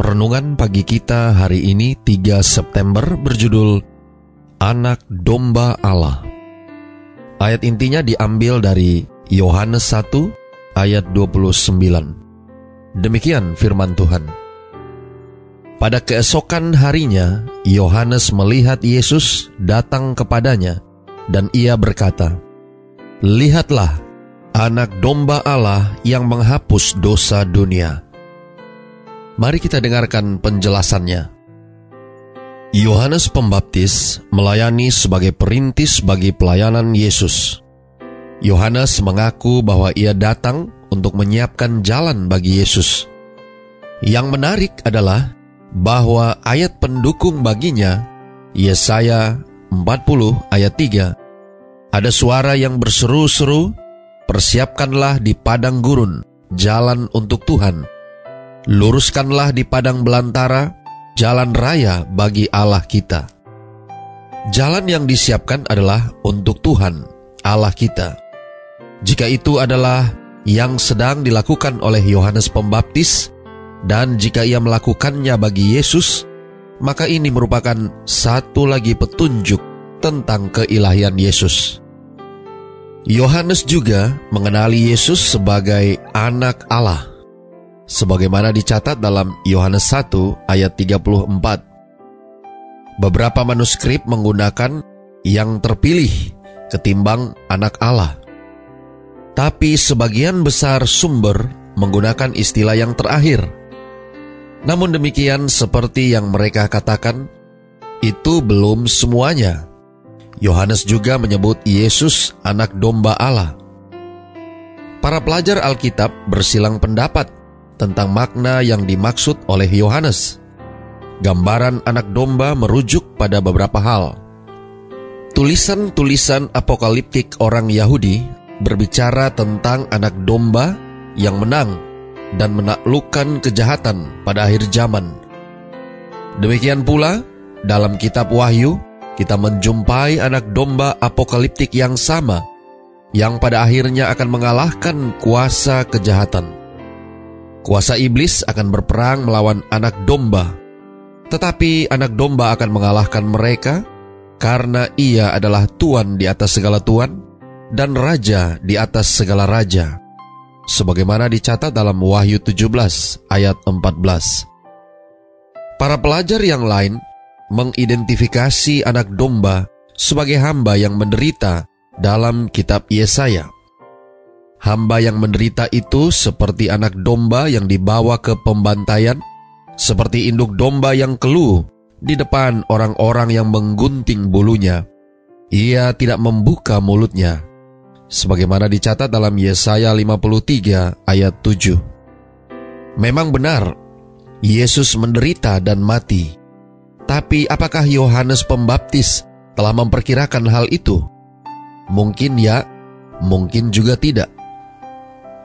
Renungan pagi kita hari ini 3 September berjudul Anak Domba Allah. Ayat intinya diambil dari Yohanes 1 ayat 29. Demikian firman Tuhan. Pada keesokan harinya, Yohanes melihat Yesus datang kepadanya dan ia berkata, Lihatlah, anak domba Allah yang menghapus dosa dunia. Mari kita dengarkan penjelasannya. Yohanes Pembaptis melayani sebagai perintis bagi pelayanan Yesus. Yohanes mengaku bahwa ia datang untuk menyiapkan jalan bagi Yesus. Yang menarik adalah bahwa ayat pendukung baginya, Yesaya 40 ayat 3, ada suara yang berseru-seru, persiapkanlah di padang gurun, jalan untuk Tuhan, luruskanlah di padang belantara jalan raya bagi Allah kita. Jalan yang disiapkan adalah untuk Tuhan, Allah kita. Jika itu adalah yang sedang dilakukan oleh Yohanes Pembaptis, dan jika ia melakukannya bagi Yesus, maka ini merupakan satu lagi petunjuk tentang keilahian Yesus. Yohanes juga mengenali Yesus sebagai Anak Allah sebagaimana dicatat dalam Yohanes 1 ayat 34. Beberapa manuskrip menggunakan yang terpilih ketimbang anak Allah. Tapi sebagian besar sumber menggunakan istilah yang terakhir. Namun demikian seperti yang mereka katakan, itu belum semuanya. Yohanes juga menyebut Yesus anak domba Allah. Para pelajar Alkitab bersilang pendapat tentang makna yang dimaksud oleh Yohanes. Gambaran anak domba merujuk pada beberapa hal. Tulisan-tulisan apokaliptik orang Yahudi berbicara tentang anak domba yang menang dan menaklukkan kejahatan pada akhir zaman. Demikian pula, dalam kitab Wahyu, kita menjumpai anak domba apokaliptik yang sama, yang pada akhirnya akan mengalahkan kuasa kejahatan. Kuasa iblis akan berperang melawan anak domba, tetapi anak domba akan mengalahkan mereka karena ia adalah tuan di atas segala tuan dan raja di atas segala raja. Sebagaimana dicatat dalam Wahyu 17 ayat 14. Para pelajar yang lain mengidentifikasi anak domba sebagai hamba yang menderita dalam kitab Yesaya. Hamba yang menderita itu seperti anak domba yang dibawa ke pembantaian, seperti induk domba yang keluh di depan orang-orang yang menggunting bulunya. Ia tidak membuka mulutnya. Sebagaimana dicatat dalam Yesaya 53 ayat 7. Memang benar, Yesus menderita dan mati. Tapi apakah Yohanes Pembaptis telah memperkirakan hal itu? Mungkin ya, mungkin juga tidak.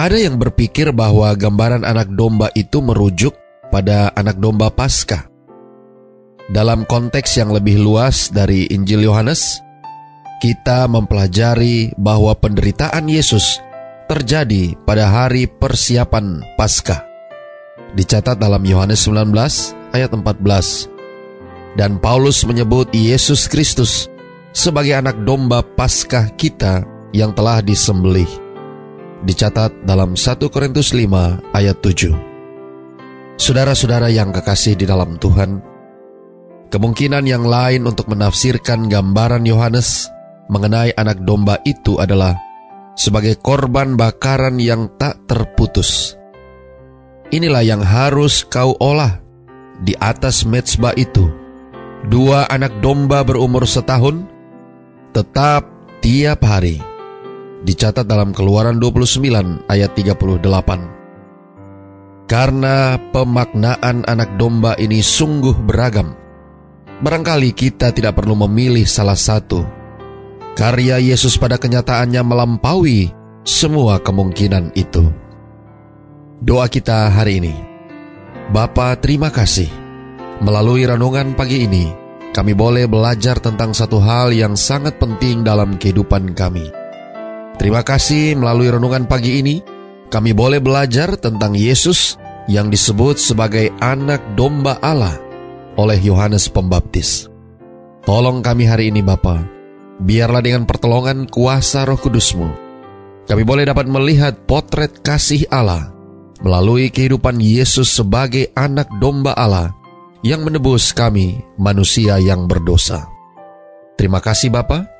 Ada yang berpikir bahwa gambaran anak domba itu merujuk pada anak domba Paskah. Dalam konteks yang lebih luas dari Injil Yohanes, kita mempelajari bahwa penderitaan Yesus terjadi pada hari persiapan Paskah. Dicatat dalam Yohanes 19 ayat 14. Dan Paulus menyebut Yesus Kristus sebagai anak domba Paskah kita yang telah disembelih dicatat dalam 1 Korintus 5 ayat 7. Saudara-saudara yang kekasih di dalam Tuhan, kemungkinan yang lain untuk menafsirkan gambaran Yohanes mengenai anak domba itu adalah sebagai korban bakaran yang tak terputus. Inilah yang harus kau olah di atas mezbah itu. Dua anak domba berumur setahun, tetap tiap hari dicatat dalam Keluaran 29 ayat 38. Karena pemaknaan anak domba ini sungguh beragam, barangkali kita tidak perlu memilih salah satu. Karya Yesus pada kenyataannya melampaui semua kemungkinan itu. Doa kita hari ini. Bapa, terima kasih. Melalui renungan pagi ini, kami boleh belajar tentang satu hal yang sangat penting dalam kehidupan kami. Terima kasih melalui renungan pagi ini, kami boleh belajar tentang Yesus yang disebut sebagai anak domba Allah oleh Yohanes Pembaptis. Tolong kami hari ini Bapa, biarlah dengan pertolongan kuasa roh kudusmu, kami boleh dapat melihat potret kasih Allah melalui kehidupan Yesus sebagai anak domba Allah yang menebus kami manusia yang berdosa. Terima kasih Bapa.